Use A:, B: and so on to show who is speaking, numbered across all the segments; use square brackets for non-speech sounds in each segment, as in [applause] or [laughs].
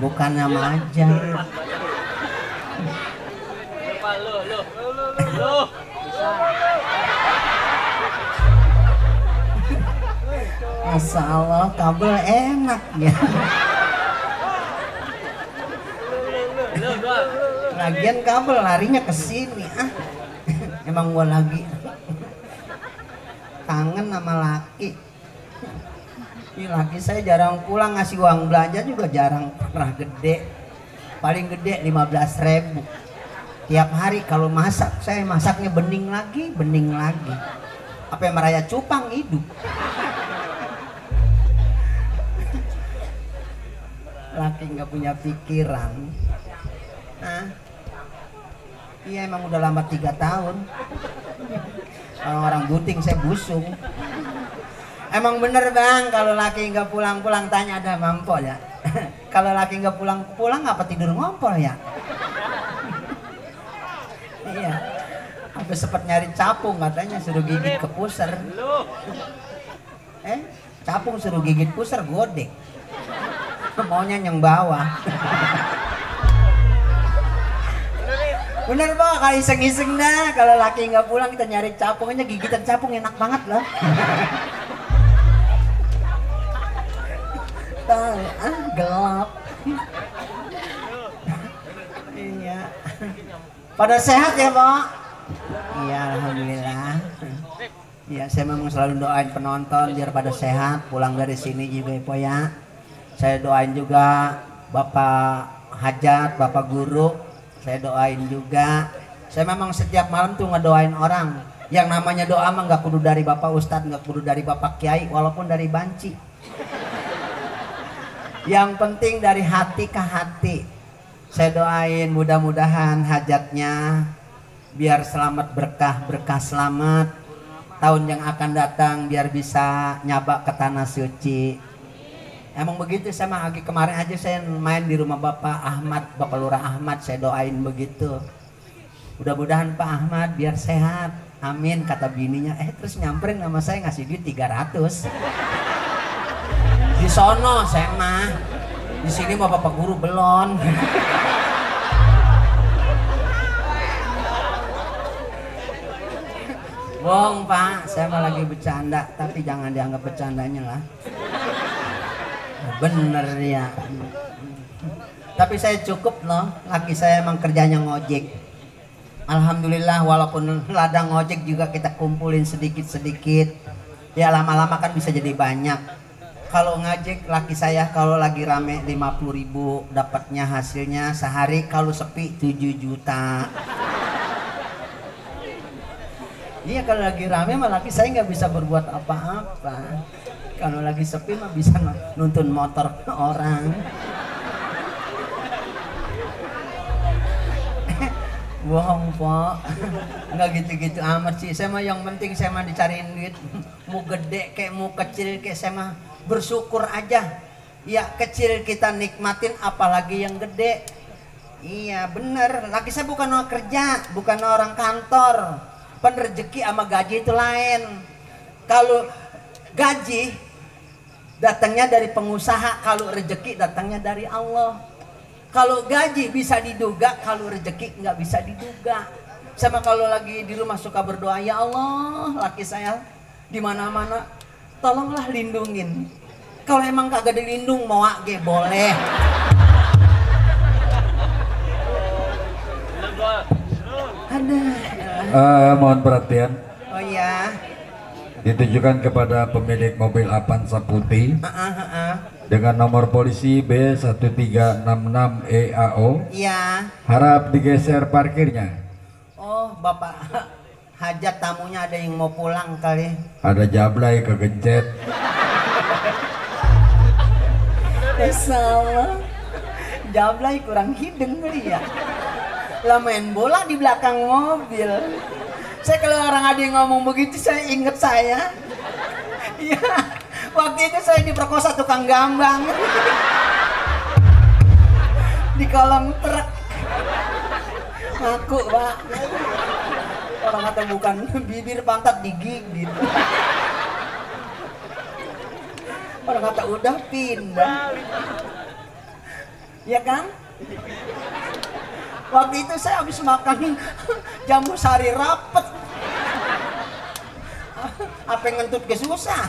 A: bukannya maja Masya Allah kabel enak ya Lagian kabel larinya ke sini ah. [laughs] Emang gua lagi. Kangen sama laki. Ini laki saya jarang pulang ngasih uang belanja juga jarang pernah gede. Paling gede 15 ribu. Tiap hari kalau masak saya masaknya bening lagi bening lagi. Apa yang meraya cupang hidup. [laughs] Laki nggak punya pikiran. Hah? Iya emang udah lama tiga tahun. Kalau orang buting saya busung. Emang bener bang kalau laki nggak pulang-pulang tanya ada mampo ya? [laughs] Kalau laki nggak pulang-pulang apa tidur ngompol ya? [laughs] Iya. Sampai sempat nyari capung katanya suruh gigit ke pusar. Eh capung suruh gigit pusar godek. [laughs] Maunya yang bawah bener pak kalau iseng-iseng dah. Kalau laki nggak pulang kita nyari capung aja. Gigitan capung enak banget loh. Tahu, ah gelap. Iya. Pada sehat ya pak iya alhamdulillah. Iya saya memang selalu doain penonton biar pada sehat. Pulang dari sini juga ya ya. Saya doain juga bapak hajat bapak guru saya doain juga. Saya memang setiap malam tuh ngedoain orang. Yang namanya doa mah nggak kudu dari bapak ustadz nggak kudu dari bapak kiai walaupun dari banci. Yang penting dari hati ke hati. Saya doain mudah-mudahan hajatnya biar selamat berkah berkah selamat. Tahun yang akan datang biar bisa nyabak ke tanah suci emang begitu saya mah lagi kemarin aja saya main di rumah bapak Ahmad bapak lurah Ahmad saya doain begitu. Mudah-mudahan Pak Ahmad biar sehat. Amin kata bininya. Eh terus nyamperin sama saya ngasih duit 300 di sono saya mah. Di sini mau bapak guru belum Bohong pak, saya mah lagi bercanda, tapi jangan dianggap bercandanya lah. Bener ya. Tapi saya cukup loh, laki saya emang kerjanya ngojek. Alhamdulillah walaupun ladang ngojek juga kita kumpulin sedikit-sedikit. Ya lama-lama kan bisa jadi banyak kalau ngajek laki saya kalau lagi rame 50 ribu dapatnya hasilnya sehari kalau sepi 7 juta iya kalau lagi rame mah laki saya nggak bisa berbuat apa-apa kalau lagi sepi mah bisa nuntun motor orang. [laughs] Bohong po. Nggak gitu-gitu amat sih. Saya mah yang penting saya mah dicariin duit. [laughs] Mau gede kayak mau kecil kayak saya mah bersyukur aja. Ya kecil kita nikmatin apalagi yang gede. Iya bener. Laki saya bukan orang kerja bukan orang kantor. Penerjeki sama gaji itu lain. Kalau gaji datangnya dari pengusaha kalau rezeki datangnya dari Allah. Kalau gaji bisa diduga kalau rezeki nggak bisa diduga. Sama kalau lagi di rumah suka berdoa ya Allah laki saya di mana-mana tolonglah lindungin. Kalau emang kagak dilindung mau ge boleh. Ada.
B: Uh, mohon perhatian.
A: Oh ya
B: ditujukan kepada pemilik mobil Avanza putih
A: uh -uh, uh -uh.
B: dengan nomor polisi B1366 EAO
A: iya.
B: Harap digeser parkirnya.
A: Oh bapak. [laughs] Hajat tamunya ada yang mau pulang kali.
B: Ada jablay kegencet.
A: Salah jablay kurang hidung kali ya. Lah main bola di belakang mobil saya kalau orang ada yang ngomong begitu saya inget saya. Iya. Waktu itu saya diperkosa tukang gambang. Di di kolong truk. Ngaku pak. Orang kata bukan bibir pantat digigit. Orang kata udah pindah. Ya kan? Waktu itu saya habis makan jamu sari rapet apa yang ngentut ke susah?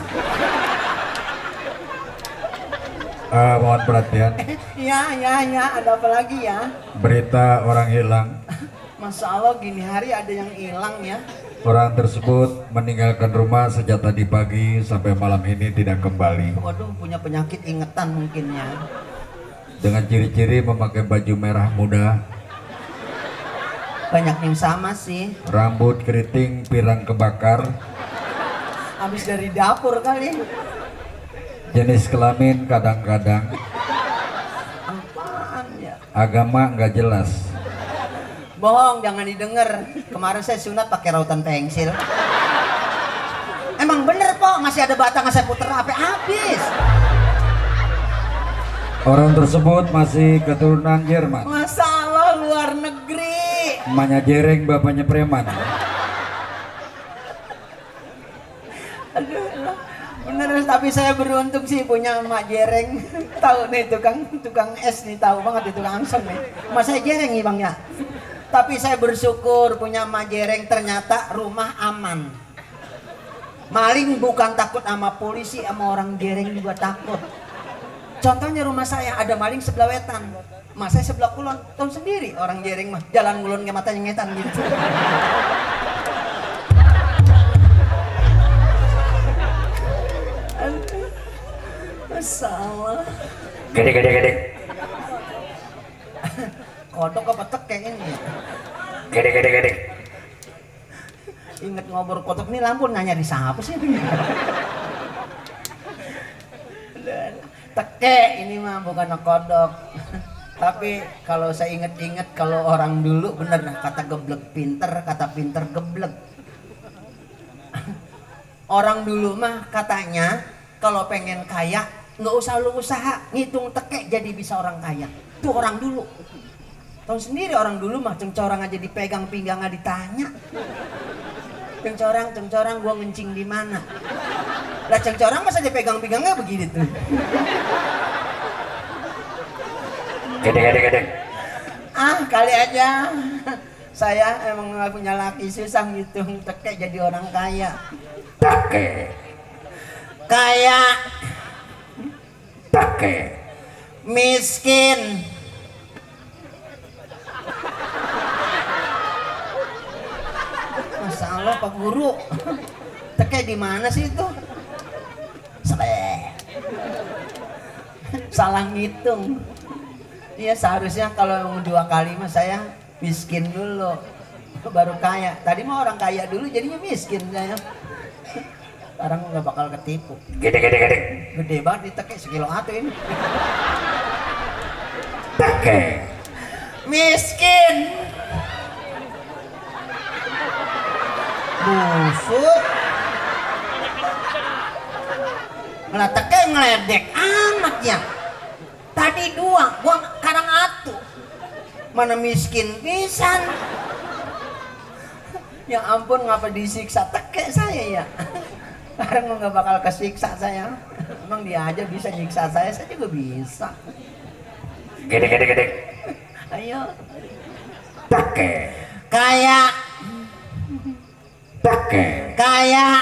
B: Eh, mohon perhatian,
A: ya ya ya ada apa lagi ya?
B: Berita orang hilang.
A: Masya Allah gini hari ada yang hilang ya.
B: Orang tersebut meninggalkan rumah sejak tadi pagi sampai malam ini tidak kembali.
A: Waduh punya penyakit ingetan mungkin ya.
B: Dengan ciri-ciri memakai baju merah muda,
A: Banyak yang sama sih.
B: Rambut keriting, pirang kebakar,
A: Habis dari dapur kali.
B: Jenis kelamin kadang-kadang,
A: Apaan ya?
B: agama nggak jelas.
A: Bohong jangan didengar. Kemarin saya sunat pakai rautan pensil. Emang bener po? Masih ada batang saya puter apa? Habis.
B: Orang tersebut masih keturunan Jerman.
A: Masa Allah luar negeri.
B: Emaknya jereng, bapaknya preman.
A: Aduh, bener tapi saya beruntung sih punya emak jereng. [laughs] Tahu nih tukang tukang es nih tahu banget itu langsung nih. Emak saya jereng nih bang ya. Tapi saya bersyukur punya emak jereng ternyata rumah aman. Maling bukan takut sama polisi sama orang jereng juga takut. Contohnya rumah saya ada maling sebelah wetan. Emak saya sebelah kulon tahu sendiri orang jereng mah jalan ngulon ke matanya ngetan gitu Masalah.
B: Gede, gede, gede.
A: Kodok apa tekeng ini?
B: Gede, gede, gede.
A: Ingat ngobrol kodok nih lampu nanya di siapa sih? Teke ini mah bukan kodok. Tapi kalau saya inget-inget kalau orang dulu bener nah, kata geblek pinter, kata pinter geblek. Orang dulu mah katanya kalau pengen kaya nggak usah lu usaha ngitung teke jadi bisa orang kaya. Itu orang dulu. Tahu sendiri orang dulu mah cengcorang aja dipegang pinggangnya ditanya. Cengcorang, cengcorang gua ngencing di mana? Lah cengcorang masa dipegang pinggangnya begini tuh.
B: Gede, gede, gede.
A: Ah kali aja saya emang nggak punya laki susah ngitung teke jadi orang kaya.
B: Take,
A: Kaya
B: take.
A: miskin Masya Allah Pak Guru Teke di mana sih itu? Sele. Salah ngitung Iya seharusnya kalau dua kali mah saya miskin dulu baru kaya tadi mah orang kaya dulu jadinya miskin saya sekarang nggak bakal ketipu.
B: Gede, gede, gede.
A: gede banget di teke sekilo atu ini.
B: Take.
A: miskin. Busuk. Ngeleteknya ngeledek amat ya. Tadi dua gua karang atu. Mana miskin pisan. Ya ampun ngapa disiksa? Teke saya ya sekarang nggak bakal kesiksa saya emang dia aja bisa nyiksa saya saya juga bisa
B: Gede, gede, gede.
A: ayo
B: Take.
A: kayak
B: Take.
A: kayak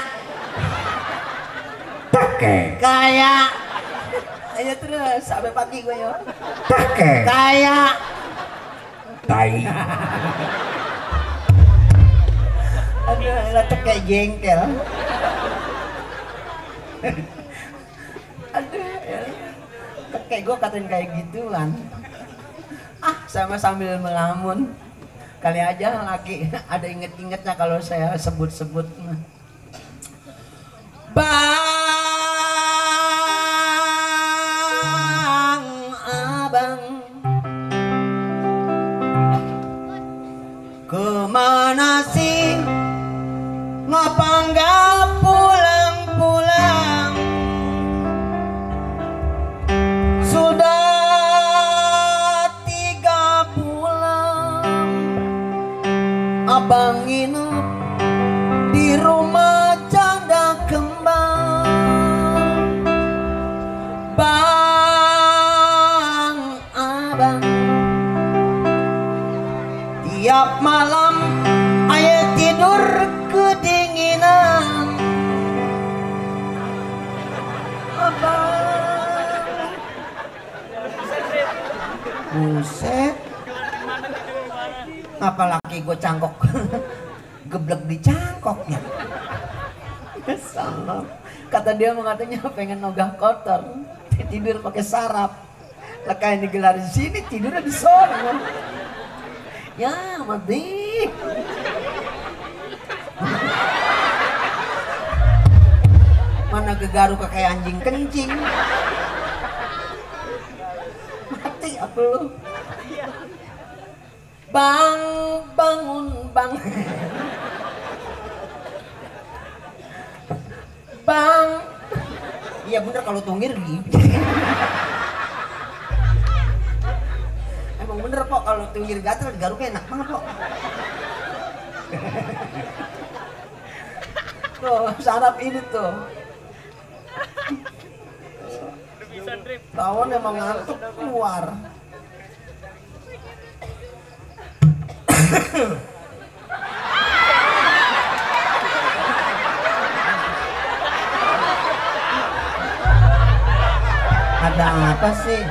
B: Take.
A: kayak ayo terus sampai pagi gue ya
B: Take.
A: kayak
B: Tai.
A: aduh letek kayak jengkel aduh ya. kayak gue katain kayak gituan ah sama sambil melamun kali aja laki ada inget-ingetnya kalau saya sebut-sebut. Bang Apalagi gue cangkok. [laughs] Geblek di cangkoknya. Salah Kata dia mengatanya pengen nogah kotor. Tidur pakai sarap. Lah kayak digelar di sini tidurnya di sana. Ya mati. Mana gegaru kayak anjing kencing. Mati apa lu Bang bangun bang Bang Iya bener kalau tungir gitu Emang bener kok kalau tunggir gatel garuknya enak banget kok. tuh sarap ini tuh. Tawon emang ngantuk keluar. Ada apa sih?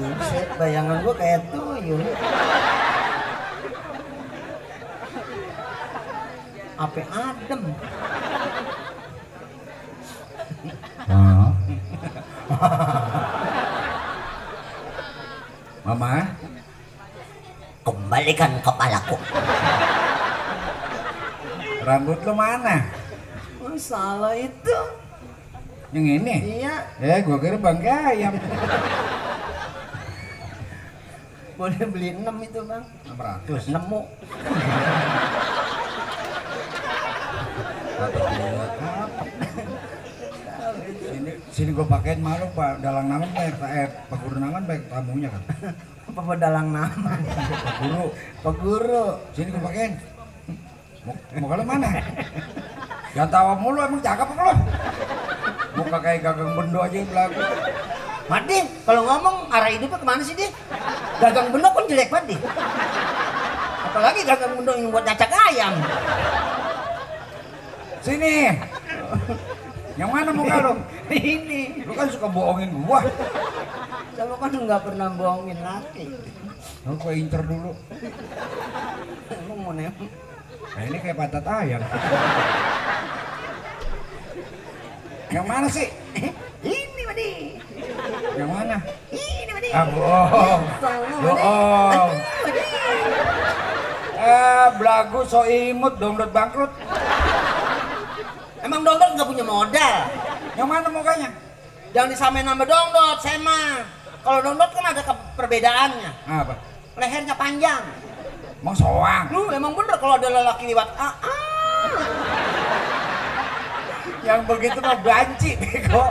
A: Buset, bayangan gua kayak tuyul. Apa adem?
B: Ah. [laughs] Mama,
A: Kembalikan kepalaku.
B: rambut lo mana?
A: Masalah itu.
B: Yang ini?
A: Iya,
B: Eh, gua kira bangga ayam.
A: boleh beli 6 itu, Bang.
B: 600.
A: Nemu.
B: Sini gua pakein malu Pak. Dalang nangan baik eh Pak Guru nangan baik tamunya kan.
A: Apa pedalang nama?
B: Pak Guru,
A: Pak Guru.
B: sini gua pakein. Mau, mau kalau mana? Jangan tawa mulu emang cakep apa lo? Muka kayak gagang bendo aja yang belagu.
A: Madi, kalau ngomong arah hidupnya ke mana sih dia? Gagang bendo kan jelek banget dia. Apalagi gagang bendo yang buat cacak ayam.
B: Sini. Yang mana muka lo? [laughs]
A: Ini.
B: Lu kan suka bohongin gua.
A: Sama kan nggak pernah bohongin laki.
B: Lu gua incer dulu.
A: Emang mau nembak.
B: Nah ini kayak patat ayam. Yang mana sih? [laughs]
A: Ini Madi.
B: Yang mana?
A: Ini Madi.
B: Ah bohong. Bohong. Eh, belagu so imut download bangkrut.
A: Emang dongdot nggak punya modal.
B: Yang mana mukanya?
A: Jangan disamain sama dongdot, Sema. Kalau dongdot kan ada perbedaannya.
B: Apa?
A: Lehernya panjang.
B: Mau soang.
A: Lu emang bener kalau ada lelaki lewat ah, ah.
B: Yang begitu mah banci [laughs] bego.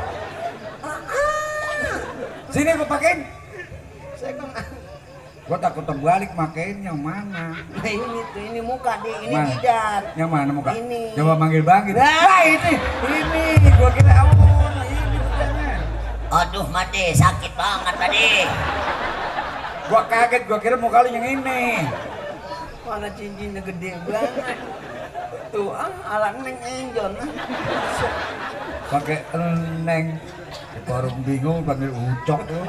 B: Sini gua pakein. Gua takut terbalik makein yang mana?
A: Nah ini tuh, ini muka di, ini
B: Mana?
A: jidat.
B: Yang mana muka?
A: Ini.
B: Coba manggil bangkit.
A: Nah.
B: Nah, ini, ini. Gua kira oh, ini rupanya.
A: Aduh mati, sakit banget tadi.
B: Gua kaget, gua kira muka lu yang ini.
A: Mana cincinnya gede banget. Tuh ah, alat neng enjon. ah.
B: Pakai eneng. Baru bingung panggil ucok lu.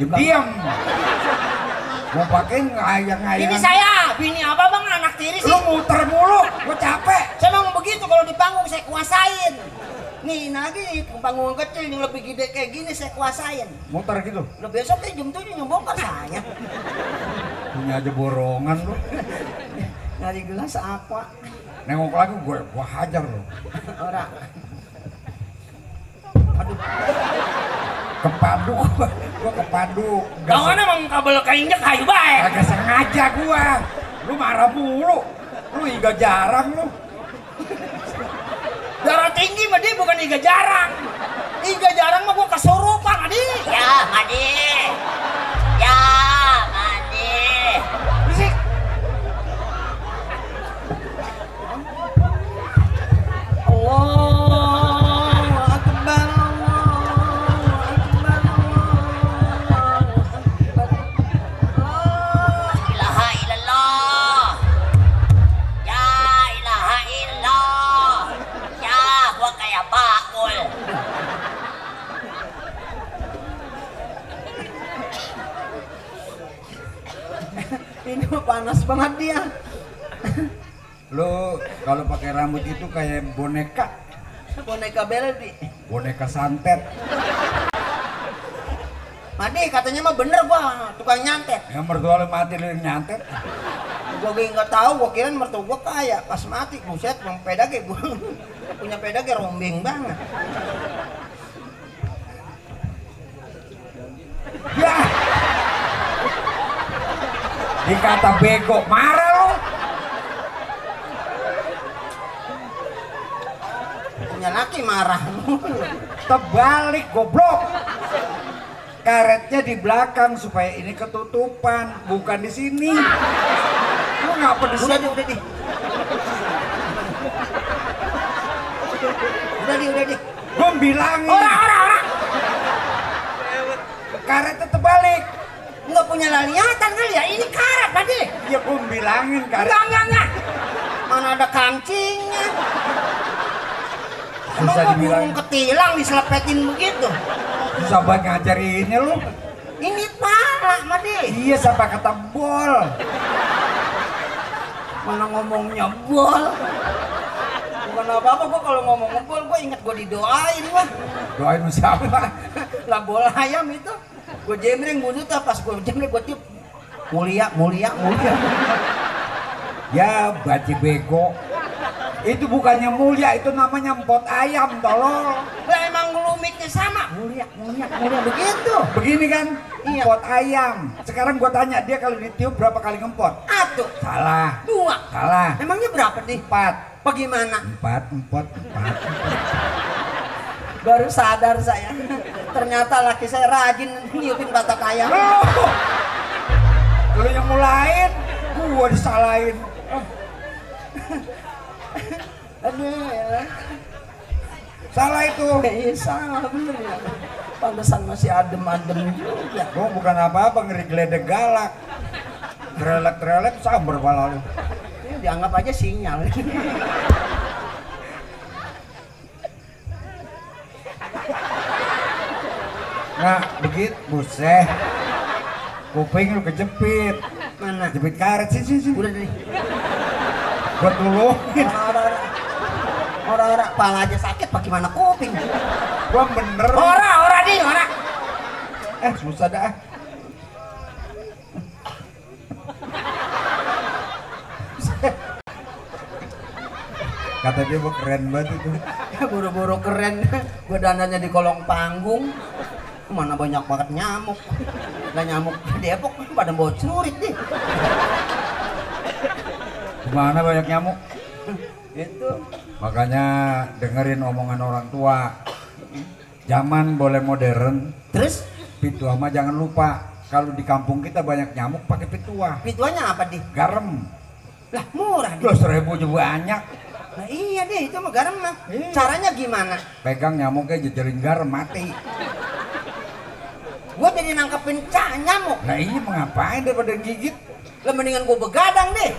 B: Diam, diam. Mau pakai ngayang-ngayang.
A: Ini saya, bini apa bang anak tiri sih?
B: Lu muter mulu, gua capek.
A: Saya mau begitu kalau di panggung saya kuasain. Nih, lagi nih, panggung kecil yang lebih gede kayak gini saya kuasain.
B: Muter gitu.
A: Lo besok kayak jam 7 yang bongkar saya.
B: Punya aja borongan lu.
A: Dari gelas apa?
B: Nengok lagi gue, gua hajar lu.
A: Orang. Aduh,
B: Kepadu [laughs] gua, kepadu. Gak
A: kawan emang kabel keinjek kayu baik.
B: Kagak sengaja gua. Lu marah mulu. Lu iga jarang lu.
A: Darah tinggi mah dia bukan iga jarang. Iga jarang mah gua kesurupan adi.
C: Ya, Madi. Ya, Madi.
A: Berisik. Allahu panas banget dia.
B: Lu kalau pakai rambut itu kayak boneka,
A: Boneka Beldi.
B: boneka santet.
A: Madi katanya mah bener gua tukang nyantet.
B: Yang mertua lu mati lu yang nyantet.
A: Gua gak nggak tahu, gua kira mertua gua kaya. Pas mati, buset, bang peda ge gua punya peda ge rombeng banget.
B: Ya. Dikata bego, marah lu.
A: Punya laki marah.
B: Terbalik goblok. Karetnya di belakang supaya ini ketutupan, bukan di sini. Lu ngapa di
A: udah di, udah di. Udah di, udah di.
B: Gua bilangin.
A: Ora, ora, ora.
B: Karetnya terbalik.
A: Nggak punya laliatan kali ya? Ini karat tadi.
B: Ya gua bilangin karet.
A: Enggak, enggak, enggak. Mana ada kancingnya? Emang gua
B: dibilang.
A: ketilang diselepetin begitu?
B: Susah banget ngajarinnya lu.
A: Ini parah, Madi.
B: Iya sampai kata bol.
A: Mana ngomongnya bol. Bukan apa-apa, gua kalau ngomong bol, gua inget gua didoain gua.
B: Doain lu siapa?
A: Lah bola ayam itu. Gua jemreng bunuh tuh pas gua jemreng gua tiup. Mulia, mulia, mulia.
B: Ya baci bego. Itu bukannya mulia, itu namanya empot ayam tolong.
A: Lah emang ngelumiknya sama. Mulia, mulia, mulia begitu.
B: Begini kan,
A: Iya.
B: empot ayam. Sekarang gua tanya dia kalau ditiup berapa kali ngempot?
A: Atuh,
B: Salah,
A: dua.
B: salah.
A: Emangnya berapa nih?
B: Empat,
A: Bagaimana?
B: empat, empot, empat.
A: Baru sadar saya. Ternyata laki saya rajin niupin batak ayam.
B: Lu, lu yang mulain, gua disalahin.
A: Aduh, ya.
B: Salah itu.
A: Iya salah bener ya. Pantesan masih adem-adem juga.
B: Gua bukan apa-apa ngeri geledek galak. Trelek-trelek sabar pala lu.
A: Ini dianggap aja sinyal.
B: Nah, begitu, buset. Kuping lu kejepit.
A: Mana?
B: Jepit karet sih sih sih.
A: Udah deh.
B: Gua tulungin.
A: Orang-orang orang-orang pala aja sakit bagaimana kuping?
B: Gua bener.
A: Ora, ora di, ora.
B: Eh, susah dah. Kata dia gua keren banget itu.
A: Buru-buru keren. Gua dananya di kolong panggung. Mana banyak banget nyamuk. Lah nyamuk di Depok pada bawa celurit deh.
B: Gimana banyak nyamuk?
A: Itu
B: Makanya dengerin omongan orang tua. Zaman boleh modern,
A: terus
B: pitua mah jangan lupa. Kalau di kampung kita banyak nyamuk pakai pitua.
A: pituannya apa deh?
B: Garam.
A: Lah murah deh.
B: Dua seribu juga banyak.
A: Nah, iya deh itu mah garam mah.
B: Iya.
A: Caranya gimana?
B: Pegang nyamuknya jejerin garam mati.
A: Gua jadi nangkepin ca nyamuk.
B: Nah iya mengapain daripada gigit?
A: Lah mendingan gua begadang deh.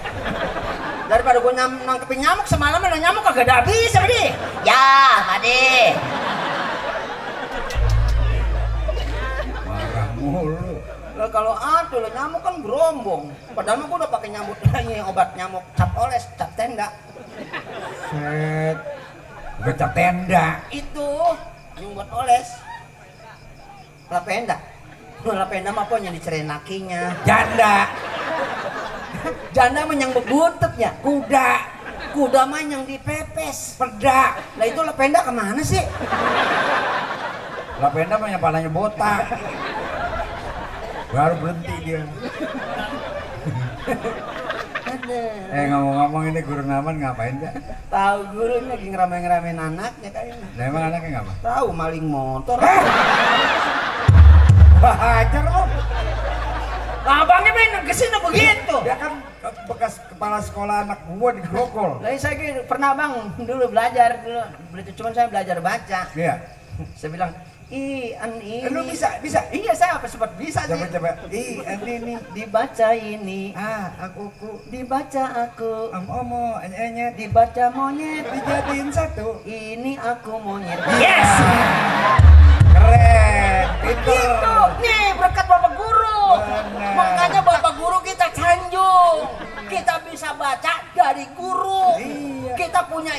A: Daripada gua nyam, nangkepin nyamuk semalam ada nyamuk kagak ada habis sama.
C: Ya, Madi.
B: Marah mulu.
A: Lah kalau ada lah nyamuk kan gerombong. Padahal mah gua udah pakai nyamuk ini obat nyamuk cap oles, cap tenda.
B: Set. Gecap tenda.
A: Itu yang buat oles. Lapenda. Lapenda mah apa yang dicerain lakinya.
B: Janda.
A: Janda mah yang bebutut ya.
B: Kuda.
A: Kuda mah yang dipepes.
B: Peda.
A: Lah itu lapenda ke mana sih?
B: Lapenda mah yang palanya botak. Baru berhenti dia. Eh ngomong-ngomong ini guru Naman ngapain ya?
A: Tahu gurunya lagi ngerame-ngeramein anaknya kayaknya.
B: Nah, emang anaknya ngapa?
A: Tahu maling motor.
B: Hajar lu.
A: Lah abangnya main ke sini begitu.
B: Dia kan bekas kepala sekolah anak gua di Grogol.
A: Lah saya kira pernah bang dulu belajar dulu. Cuman saya belajar baca.
B: Iya.
A: Saya bilang i an ini.
B: Eh, lu bisa, bisa.
A: Iya saya apa sempat bisa sih.
B: Coba coba. Ih, ini nih.
A: Dibaca ini.
B: Ah, aku ku
A: Dibaca aku.
B: am omo enyet
A: Dibaca monyet.
B: dijadiin satu.
A: Ini aku monyet.
B: Yes.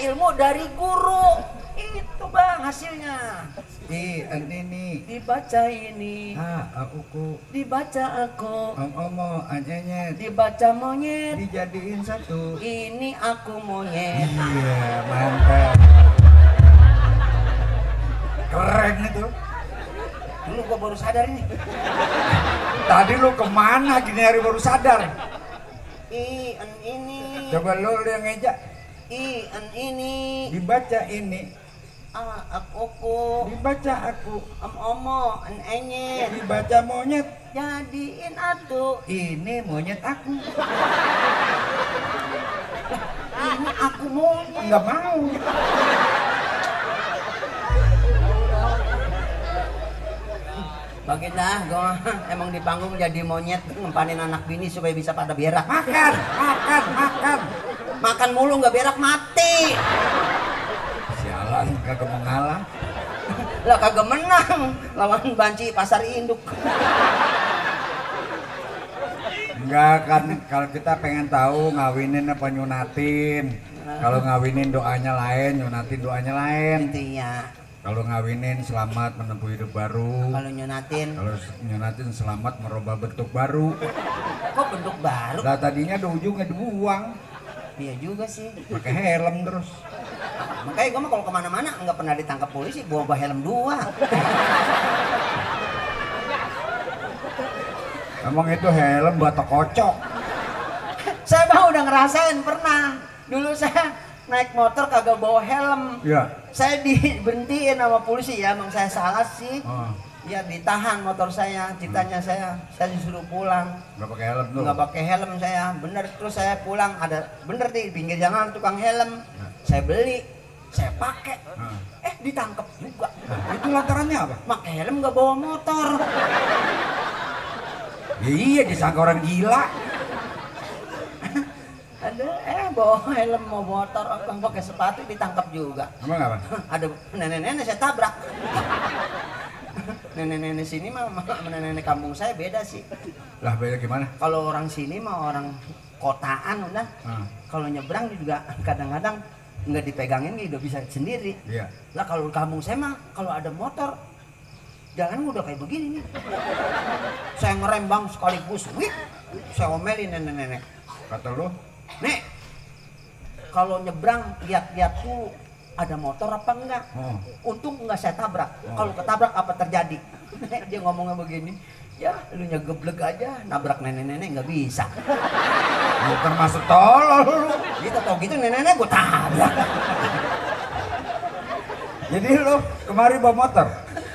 A: Ilmu dari guru. Itu bang hasilnya.
B: I an ini.
A: Dibaca ini,
B: Ha aku ku.
A: dibaca aku,
B: Om omo anyanya
A: dibaca monyet.
B: dijadiin satu.
A: Ini aku monyet.
B: Iya, mantap. Keren itu.
A: Dulu gua baru sadar ini.
B: Tadi lu ke mana gini hari baru sadar?
A: I an ini,
B: Coba lu yang ngeja.
A: I an ini,
B: Dibaca ini.
A: a aku ku,
B: Dibaca aku.
A: om omo, an enyet.
B: Dibaca monyet.
A: Jadiin atu,
B: Ini monyet aku. [laughs]
A: ini aku monyet.
B: Enggak mau.
A: Baginda, gua emang di panggung jadi monyet ngempanin anak bini supaya bisa pada berak.
B: Makan, makan, makan.
A: Makan mulu nggak berak mati.
B: Sialan kagak mengalah. [laughs]
A: Lah kagak menang lawan banci pasar induk.
B: Enggak kan kalau kita pengen tahu ngawinin apa nyunatin. Kalau ngawinin doanya lain, nyunatin doanya lain.
A: Gitu ya.
B: Kalau ngawinin selamat menempuh hidup baru.
A: Kalau nyunatin,
B: Kalau nyunatin selamat merubah bentuk baru.
A: kok bentuk baru?
B: Lah tadinya ada ujungnya dibuang,
A: Iya juga sih.
B: pakai helm terus.
A: Makanya gua mah kalau ke mana-mana nggak pernah ditangkap polisi, bawa bawa helm dua.
B: Emang itu helm buat kocok.
A: saya mah udah ngerasain pernah. Dulu saya naik motor kagak bawa helm.
B: Ya.
A: Saya diberhentiin sama polisi ya, emang saya salah sih.
B: Oh,
A: Ya ditahan motor saya, ceritanya saya, saya disuruh pulang.
B: nggak pakai helm tuh.
A: Nggak pakai helm saya, bener terus saya pulang ada bener di pinggir jalan tukang helm. Saya beli, saya pakai.
B: Nah.
A: Eh ditangkap juga.
B: Nah, itu lantarannya apa?
A: Pakai helm nggak bawa motor.
B: Ya iya disangka orang gila. [laughs]
A: Ada eh bawa helm mau motor, orang pakai sepatu ditangkap juga.
B: Emang apa?
A: Ada nenek-nenek saya tabrak. Nenek-nenek sini mah sama nenek-nenek kampung saya beda sih.
B: Lah beda gimana?
A: Kalau orang sini mah orang kotaan udah.
B: Ah,
A: Kalau nyebrang juga kadang-kadang nggak dipegangin udah bisa sendiri.
B: iya.
A: Lah kalau kampung saya mah kalau ada motor jalan udah kayak begini nih. Saya ngerem bang sekaligus, wih, saya omelin nenek-nenek.
B: Kata lu,
A: Nek, kalau nyebrang lihat-lihat tuh ada motor apa enggak?
B: oh,
A: Untung enggak saya tabrak.
B: Oh.
A: Kalau ketabrak apa terjadi? [laughs] Dia ngomongnya begini, ya lu nyegeblek aja, nabrak nenek-nenek nggak bisa. [laughs]
B: lu termasuk tolol lu.
A: Gitu tau gitu nenek-nenek gue tabrak. [laughs]
B: Jadi lu kemari bawa motor?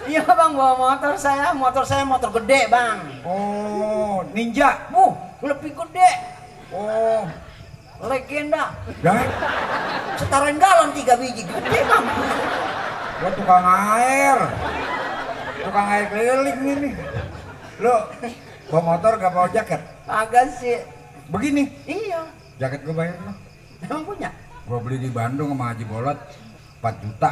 A: Iya bang bawa motor saya, motor saya motor gede bang.
B: Oh, ninja.
A: Buh, lebih gede,
B: Oh,
A: legenda.
B: dah.
A: Setaruhin galon tiga biji gede bang.
B: Gua tukang air. Tukang air keliling ini. Lu bawa motor gak bawa jaket?
A: Agak sih,
B: Begini,
A: iya.
B: jaket gua bayar lu.
A: Emang punya?
B: Gua beli di Bandung sama Haji Bolot 4 juta.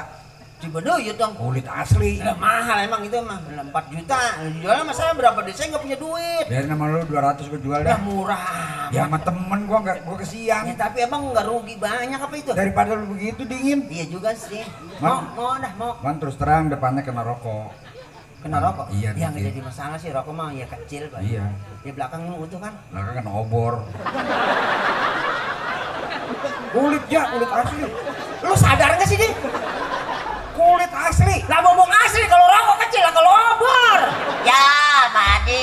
A: Cibaduyut dong.
B: Kulit asli.
A: Lah mahal emang itu mah 4 juta. Jualnya sama saya berapa deh? Saya nggak punya duit.
B: Biarin sama lu 200 gua jual
A: Udah
B: dah.
A: murah.
B: Ya sama temen gua nggak gua
A: Ya,
B: kesiang.
A: tapi emang nggak rugi banyak apa itu?
B: Daripada lu begitu dingin.
A: Iya juga sih. Mau,
B: Ma-
A: mau dah mau.
B: Kan terus terang depannya kena rokok.
A: Kena rokok?
B: Iya,
A: Ya
B: dikit.
A: jadi masalah sih rokok mah ya kecil Pak.
B: Iya.
A: Di belakang utuh kan?
B: Lah kan kena obor. Kulit ya, kulit asli.
A: Lu sadar nggak sih, Di?
B: Kulit asli.
A: Lah ngomong asli kalau rokok kecil lah kalau obor.
C: Ya, mandi.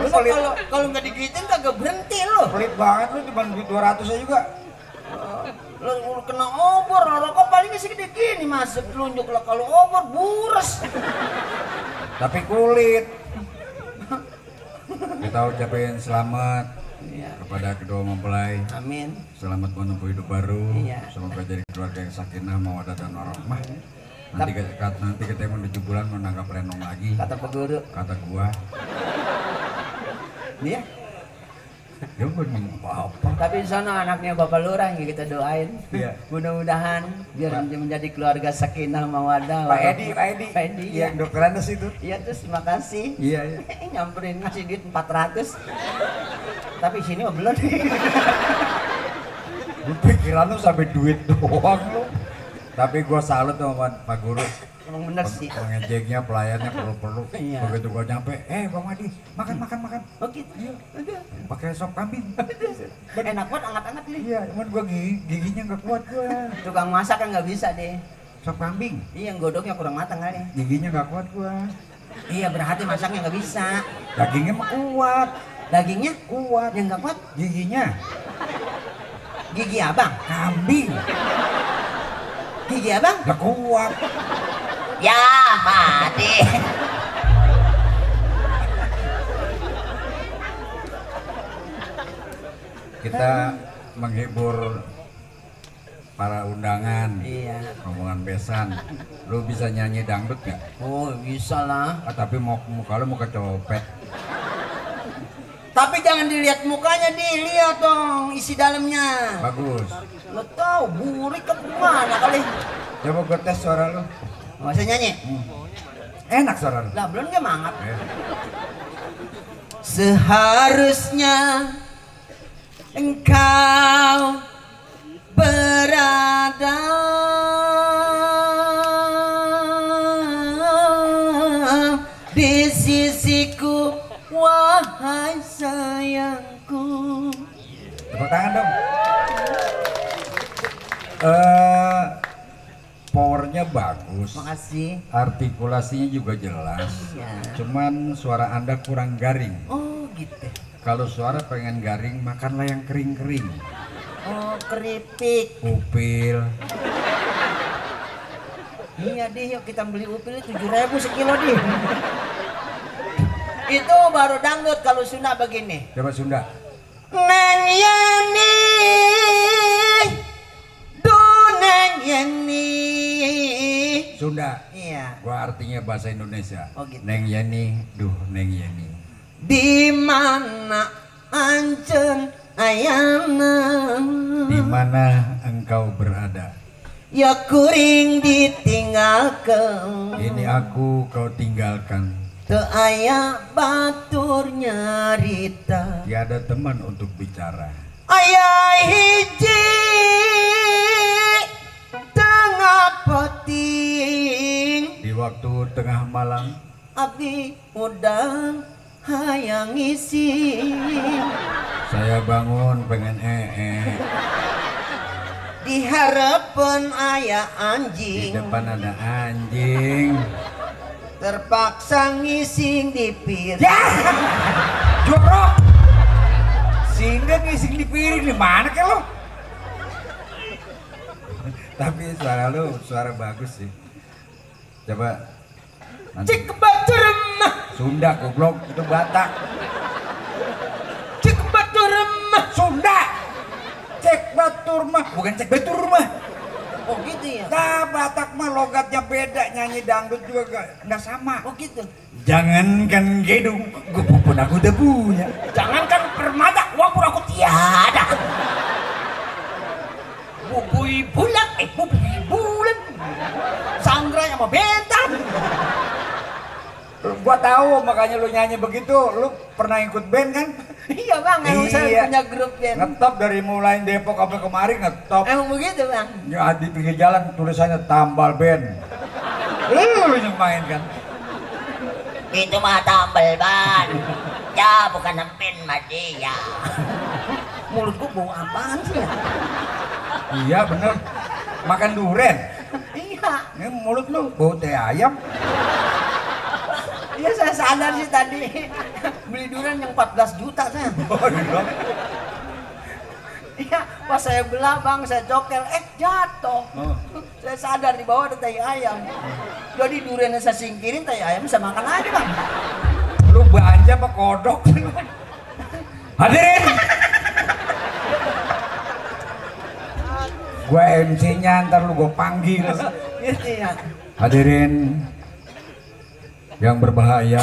A: Lu kalau kalau nggak digituin kagak berhenti lu.
B: Pelit banget lu cuma duit 200 aja juga.
A: Lu, lu kena obor, rokok palingnya segede gini masuk telunjuk lah kalau obor bures.
B: Tapi kulit. Kita ucapin selamat
A: Iya.
B: kepada kedua mempelai.
A: Amin.
B: Selamat menempuh hidup baru.
A: Iya.
B: Semoga jadi keluarga yang sakinah, mawadah dan warahmah. Nanti kita nanti kita mau 7 bulan menangkap renong lagi.
A: Kata Pak Guru.
B: Kata gua,
A: Dia.
B: ya gua ngomong apa-apa.
A: Tapi di sana anaknya Bapak Lurah yang kita doain.
B: Iya.
A: Mudah-mudahan biar menjadi keluarga sakinah mawadah.
B: Pak Edi, Pak Edi.
A: Pak Edi.
B: Iya,
A: Iya.
B: dokter Andes itu.
A: Iya terus terima kasih.
B: Iya, iya. [laughs]
A: Nyamperin ngasih duit 400. Tapi sini mah belum.
B: Lu pikiran lu sampai duit doang lu. Tapi gua salut sama Pak Guru.
A: Emang bener sih.
B: Pengejeknya, pelayannya perlu-perlu.
A: Iya.
B: Begitu gua nyampe, eh Bang Madi, makan makan makan.
A: Oh gitu. Aduh.
B: Pakai sop kambing.
A: Enak banget anget-anget nih.
B: Iya, cuman gua gigi, giginya nggak kuat gua.
A: Tukang masak kan nggak bisa deh.
B: Sop kambing,
A: Iya, godoknya kurang matang kali.
B: giginya nggak kuat gua.
A: Iya, berarti masaknya nggak bisa.
B: Dagingnya mah kuat,
A: Dagingnya
B: kuat.
A: yang nggak kuat,
B: Giginya
A: gigi abang.
B: kambing,
A: Gigi abang.
B: nggak kuat.
C: Ya, Madi.
B: Kita menghibur para undangan,
A: Iya.
B: rombongan besan. Lu bisa nyanyi dangdut nggak?
A: Oh, bisa lah.
B: Ah, tapi mau muka lu mau kecopet.
A: Tapi jangan dilihat mukanya, dilihat dong isi dalamnya.
B: Bagus.
A: Lo tahu burik ke mana kali?
B: Coba gue tes suara.
A: Nggak usah nyanyi.
B: Enak suara lu.
A: Lah belum mangap.
B: Eh,
A: Seharusnya engkau berada
B: Tepuk tangan dong. Eh, powernya bagus.
A: makasih
B: Artikulasinya juga jelas.
A: Iya.
B: Cuman suara anda kurang garing.
A: oh gitu
B: Kalau suara pengen garing, makanlah yang kering-kering.
A: oh keripik
B: Upil.
A: iya deh yuk kita beli upil tujuh ribu sekilo deh itu baru dangdut kalau Sunda begini
B: Coba Sunda.
A: Neng Yani Du Neng Yani
B: Sunda.
A: Iya
B: Gua artinya bahasa Indonesia.
A: Oh, gitu.
B: Neng Yani, duh Neng Yani.
A: Di mana ancen ayana
B: Di mana engkau berada?
A: Ya kuring ditinggalkan
B: Ini aku kau tinggalkan.
A: Teu aya batur nyarita
B: Tiada teman untuk bicara.
A: Ayah hiji Tengah peting
B: Di waktu tengah malam,
A: Abdi udang hayang ngisi
B: saya bangun pengen ee.
A: Diharapkan ayah
B: Di
A: anjing
B: depan ada anjing.
A: Terpaksa ngising di piring
B: Ya! Jorok! Sehingga ngising di piring di mana ke lo? Tapi suara lu suara bagus sih. Coba
A: Cik remah
B: Sunda goblok itu Batak.
A: Cik remah
B: Sunda. Cek batur mah, bukan cek batur mah.
A: Oh gitu ya
B: Nah, Batak mah logatnya beda, nyanyi dangdut juga gak, nggak sama.
A: Oh gitu
B: Jangankan gedung, gue pun aku udah punya.
A: Jangankan permata Wapur aku tiada Bubui bulan Eh bubui bulan Sandra yang mau bentar
B: Gua tahu makanya lu nyanyi begitu. Lu pernah ikut band kan? [laughs]
A: Iya bang Emang saya
B: Iya.
A: punya grup band
B: Ngetop dari mulai Depok sampai kemari ngetop.
A: Emang begitu bang
B: Ya di pinggir jalan tulisannya tambal band. Lu yang main kan?
C: Itu mah tambal ban. Ya, bukan empin Madi ya.
A: Mulutku bau apaan sih ya?
B: Iya bener. Makan duren.
A: Iya
B: Ini mulut lu bau teh ayam.
A: Iya saya sadar sih tadi Beli durian yang 14 juta saya
B: iya.
A: Iya pas saya belah bang saya cokel Eh jatuh
B: Oh.
A: Saya sadar di bawah ada tai ayam Jadi durian yang saya singkirin tai ayam saya makan aja bang
B: Lu belanja apa kodok? Hadirin. Gua MC-nya ntar lu gua panggil.
A: Gitu ya
B: Hadirin yang berbahaya,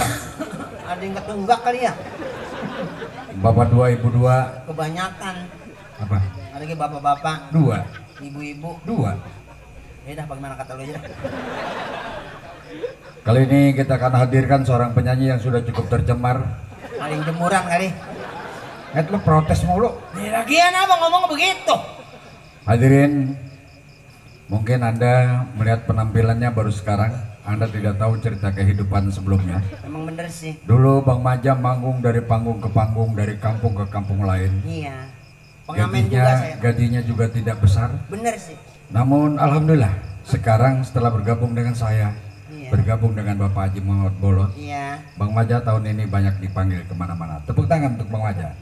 A: Ada yang ketunggak kali ya
B: Bapak dua, Ibu dua,
A: Kebanyakan
B: apa?
A: Ada lagi bapak-bapak
B: Dua,
A: Ibu-ibu
B: dua.
A: Ya dah bagaimana kata lu aja dah.
B: Kali ini kita akan hadirkan seorang penyanyi yang sudah cukup tercemar.
A: Paling jemuran kali
B: Et lu protes mulu.
A: Nih lagian apa ngomong begitu?
B: Hadirin, mungkin Anda melihat penampilannya baru sekarang. Anda tidak tahu cerita kehidupan sebelumnya.
A: Emang bener sih.
B: Dulu Bang Maja manggung dari panggung ke panggung, dari kampung ke kampung lain.
A: Iya. Pengamen
B: Gajinya,
A: juga saya.
B: gajinya juga tidak besar.
A: Bener sih.
B: Namun Alhamdulillah, sekarang setelah bergabung dengan saya,
A: Iya.
B: bergabung dengan Bapak Haji Muhammad Bolot,
A: Iya.
B: Bang Maja tahun ini banyak dipanggil ke mana-mana. Tepuk tangan untuk Bang Maja.